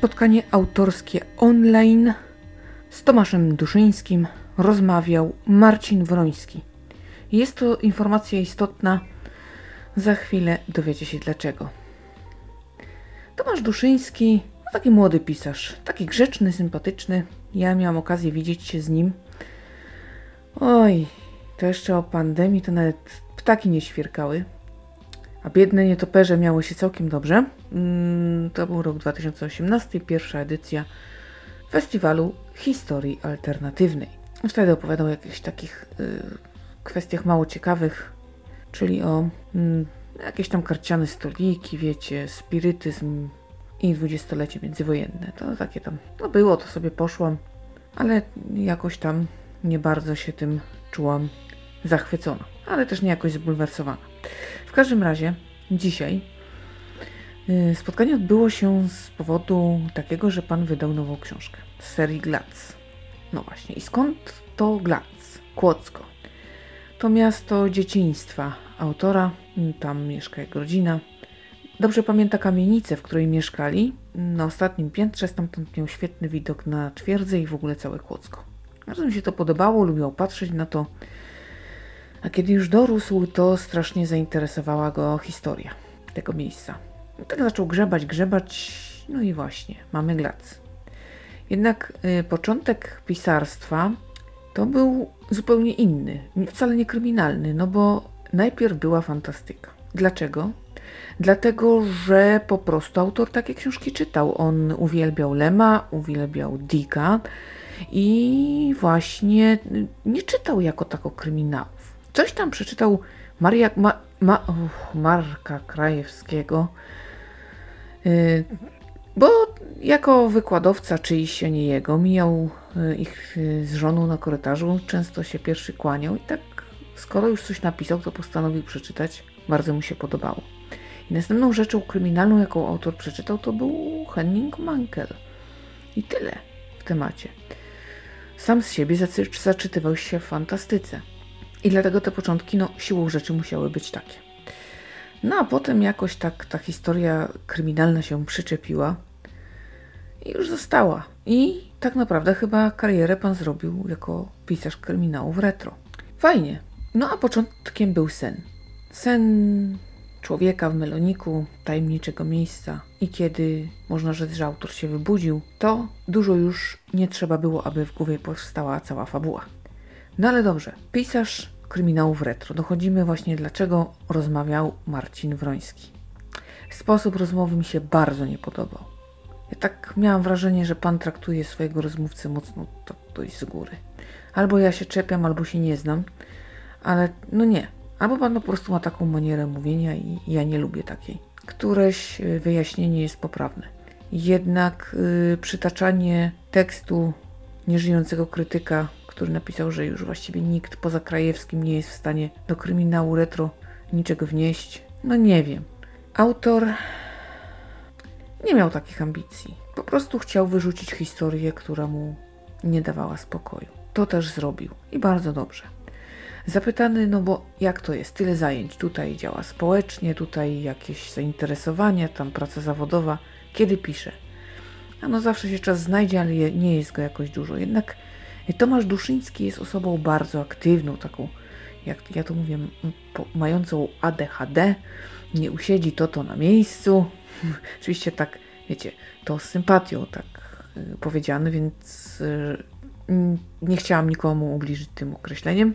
spotkanie autorskie online z Tomaszem Duszyńskim rozmawiał Marcin Wroński. Jest to informacja istotna, za chwilę dowiecie się dlaczego. Tomasz Duszyński, no taki młody pisarz, taki grzeczny, sympatyczny. Ja miałam okazję widzieć się z nim. Oj, to jeszcze o pandemii to nawet ptaki nie świerkały. A biedne nietoperze miały się całkiem dobrze. Mm, to był rok 2018, pierwsza edycja festiwalu historii alternatywnej. Wtedy opowiadał o jakichś takich y, kwestiach mało ciekawych, czyli o mm, jakieś tam karciane stoliki, wiecie, spirytyzm i dwudziestolecie międzywojenne. To takie tam, no było, to sobie poszłam, ale jakoś tam nie bardzo się tym czułam zachwycona, ale też nie jakoś zbulwersowana. W każdym razie dzisiaj y, spotkanie odbyło się z powodu takiego, że pan wydał nową książkę z serii Glac. No właśnie, i skąd to Glac? Kłodzko. To miasto dzieciństwa autora, tam mieszka jego rodzina. Dobrze pamięta kamienicę, w której mieszkali. Na ostatnim piętrze stamtąd miał świetny widok na twierdzę i w ogóle całe Kłodzko. Bardzo mi się to podobało, lubił patrzeć na to. A kiedy już dorósł, to strasznie zainteresowała go historia tego miejsca. Tak zaczął grzebać, grzebać, no i właśnie, mamy glac. Jednak y, początek pisarstwa to był zupełnie inny, wcale nie kryminalny, no bo najpierw była fantastyka. Dlaczego? Dlatego, że po prostu autor takie książki czytał. On uwielbiał Lema, uwielbiał Dicka i właśnie nie czytał jako tako kryminałów. Coś tam przeczytał Maria, ma, ma, uh, Marka Krajewskiego, yy, bo jako wykładowca czyjś, a nie jego, mijał y, ich y, z żoną na korytarzu, często się pierwszy kłaniał i tak skoro już coś napisał, to postanowił przeczytać. Bardzo mu się podobało. I następną rzeczą kryminalną, jaką autor przeczytał, to był Henning Mankell. I tyle w temacie. Sam z siebie zaczytywał się w fantastyce. I dlatego te początki, no, siłą rzeczy musiały być takie. No a potem jakoś tak ta historia kryminalna się przyczepiła i już została. I tak naprawdę chyba karierę pan zrobił jako pisarz kryminałów retro. Fajnie. No a początkiem był sen. Sen człowieka w meloniku tajemniczego miejsca i kiedy można rzec, że autor się wybudził, to dużo już nie trzeba było, aby w głowie powstała cała fabuła. No ale dobrze, pisarz kryminałów retro. Dochodzimy właśnie dlaczego rozmawiał Marcin Wroński. Sposób rozmowy mi się bardzo nie podobał. Ja tak miałam wrażenie, że pan traktuje swojego rozmówcę mocno to dość z góry. Albo ja się czepiam, albo się nie znam, ale no nie. Albo pan po prostu ma taką manierę mówienia i ja nie lubię takiej. Któreś y, wyjaśnienie jest poprawne. Jednak yy, przytaczanie tekstu nieżyjącego krytyka, który napisał, że już właściwie nikt poza Krajewskim nie jest w stanie do kryminału retro niczego wnieść, no nie wiem. Autor nie miał takich ambicji. Po prostu chciał wyrzucić historię, która mu nie dawała spokoju. To też zrobił i bardzo dobrze. Zapytany, no bo jak to jest? Tyle zajęć. Tutaj działa społecznie, tutaj jakieś zainteresowania, tam praca zawodowa. Kiedy pisze? A no zawsze się czas znajdzie, ale nie jest go jakoś dużo. Jednak Tomasz Duszyński jest osobą bardzo aktywną, taką, jak ja to mówię, mającą ADHD. Nie usiedzi to to na miejscu. Oczywiście tak, wiecie, to z sympatią tak y, powiedziane, więc y, nie chciałam nikomu ubliżyć tym określeniem.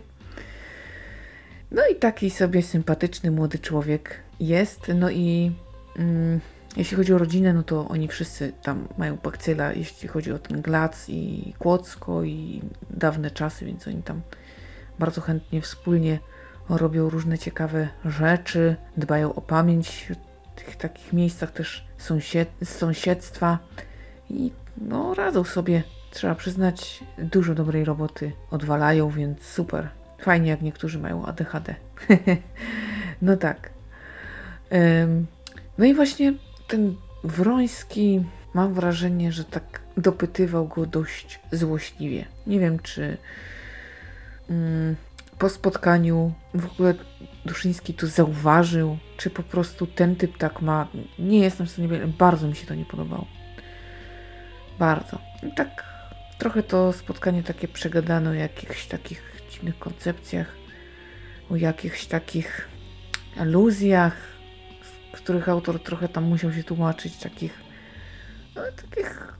No i taki sobie sympatyczny młody człowiek jest. No i mm, jeśli chodzi o rodzinę, no to oni wszyscy tam mają bakcyla, jeśli chodzi o ten Glac i Kłodzko i dawne czasy, więc oni tam bardzo chętnie wspólnie robią różne ciekawe rzeczy, dbają o pamięć w tych takich miejscach też sąsied sąsiedztwa i no radzą sobie, trzeba przyznać, dużo dobrej roboty odwalają, więc super. Fajnie, jak niektórzy mają ADHD. no tak. no i właśnie ten Wroński, mam wrażenie, że tak dopytywał go dość złośliwie. Nie wiem, czy mm, po spotkaniu w ogóle Duszyński to zauważył, czy po prostu ten typ tak ma. Nie jestem w stanie bardzo mi się to nie podobało. Bardzo. I tak trochę to spotkanie takie przegadane o jakichś takich dziwnych koncepcjach, o jakichś takich aluzjach, których autor trochę tam musiał się tłumaczyć, takich, no, takich,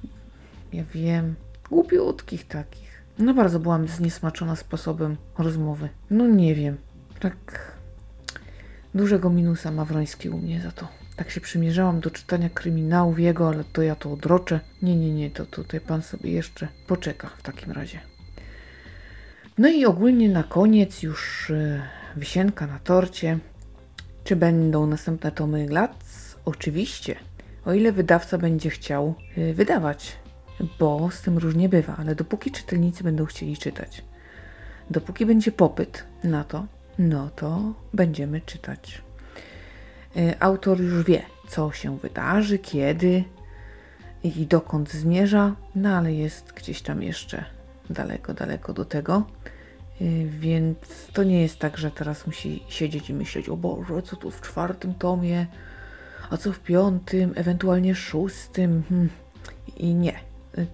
ja wiem, głupiutkich takich. No bardzo byłam zniesmaczona sposobem rozmowy. No nie wiem, tak dużego minusa ma Wroński u mnie za to. Tak się przymierzałam do czytania kryminałów jego, ale to ja to odroczę. Nie, nie, nie, to tutaj pan sobie jeszcze poczeka w takim razie. No i ogólnie na koniec już yy, wisienka na torcie. Czy będą następne tomy Glac? Oczywiście. O ile wydawca będzie chciał yy, wydawać, bo z tym różnie bywa, ale dopóki czytelnicy będą chcieli czytać, dopóki będzie popyt na to, no to będziemy czytać. Yy, autor już wie, co się wydarzy, kiedy i dokąd zmierza, no ale jest gdzieś tam jeszcze daleko, daleko do tego. Yy, Więc to nie jest tak, że teraz musi siedzieć i myśleć, o Boże, co tu w czwartym tomie, a co w piątym, ewentualnie szóstym. Hmm. I nie,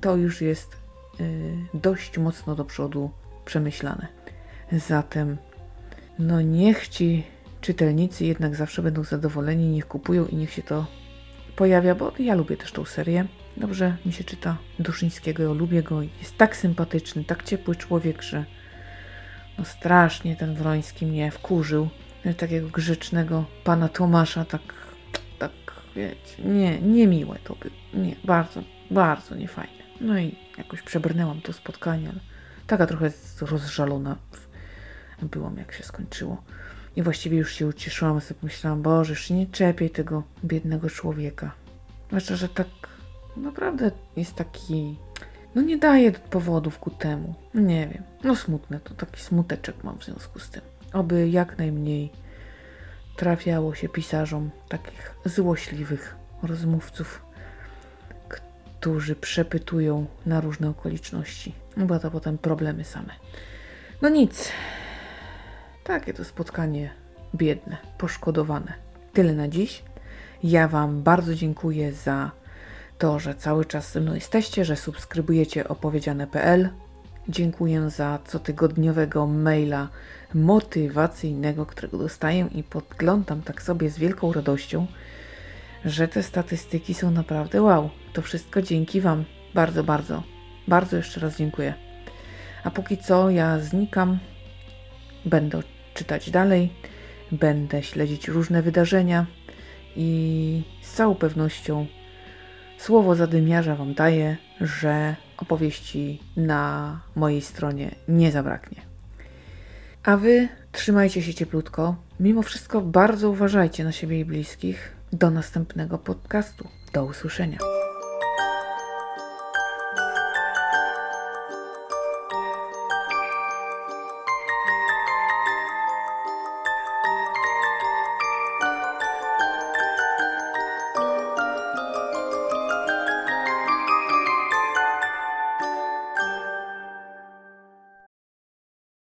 to już jest yy, dość mocno do przodu przemyślane. Zatem, no niech ci czytelnicy jednak zawsze będą zadowoleni, niech kupują i niech się to pojawia, bo ja lubię też tą serię. Dobrze mi się czyta Duszyńskiego, lubię go, jest tak sympatyczny, tak ciepły człowiek, że no strasznie ten Wroński mnie wkurzył. Takiego grzecznego pana Tomasza, tak, tak, wiecie, nie, niemiłe to było. Nie, bardzo, bardzo niefajne. No i jakoś przebrnęłam to spotkanie, ale taka trochę rozżalona byłam, jak się skończyło. I właściwie już się ucieszyłam, sobie myślałam, Boże, już nie czepiej tego biednego człowieka. Zwłaszcza, że tak naprawdę jest taki no nie daje powodów ku temu. Nie wiem. No smutne, to taki smuteczek mam w związku z tym. Oby jak najmniej trafiało się pisarzom takich złośliwych rozmówców, którzy przepytują na różne okoliczności. No bo to potem problemy same. No nic. Takie to spotkanie biedne, poszkodowane. Tyle na dziś. Ja Wam bardzo dziękuję za to, że cały czas ze mną jesteście, że subskrybujecie opowiedziane.pl. Dziękuję za cotygodniowego maila motywacyjnego, którego dostaję i podglądam tak sobie z wielką radością, że te statystyki są naprawdę wow. To wszystko dzięki Wam. Bardzo, bardzo, bardzo jeszcze raz dziękuję. A póki co ja znikam, będę czytać dalej, będę śledzić różne wydarzenia i z całą pewnością Słowo zadymiarza Wam daję, że opowieści na mojej stronie nie zabraknie. A Wy trzymajcie się cieplutko. Mimo wszystko bardzo uważajcie na siebie i bliskich. Do następnego podcastu. Do usłyszenia.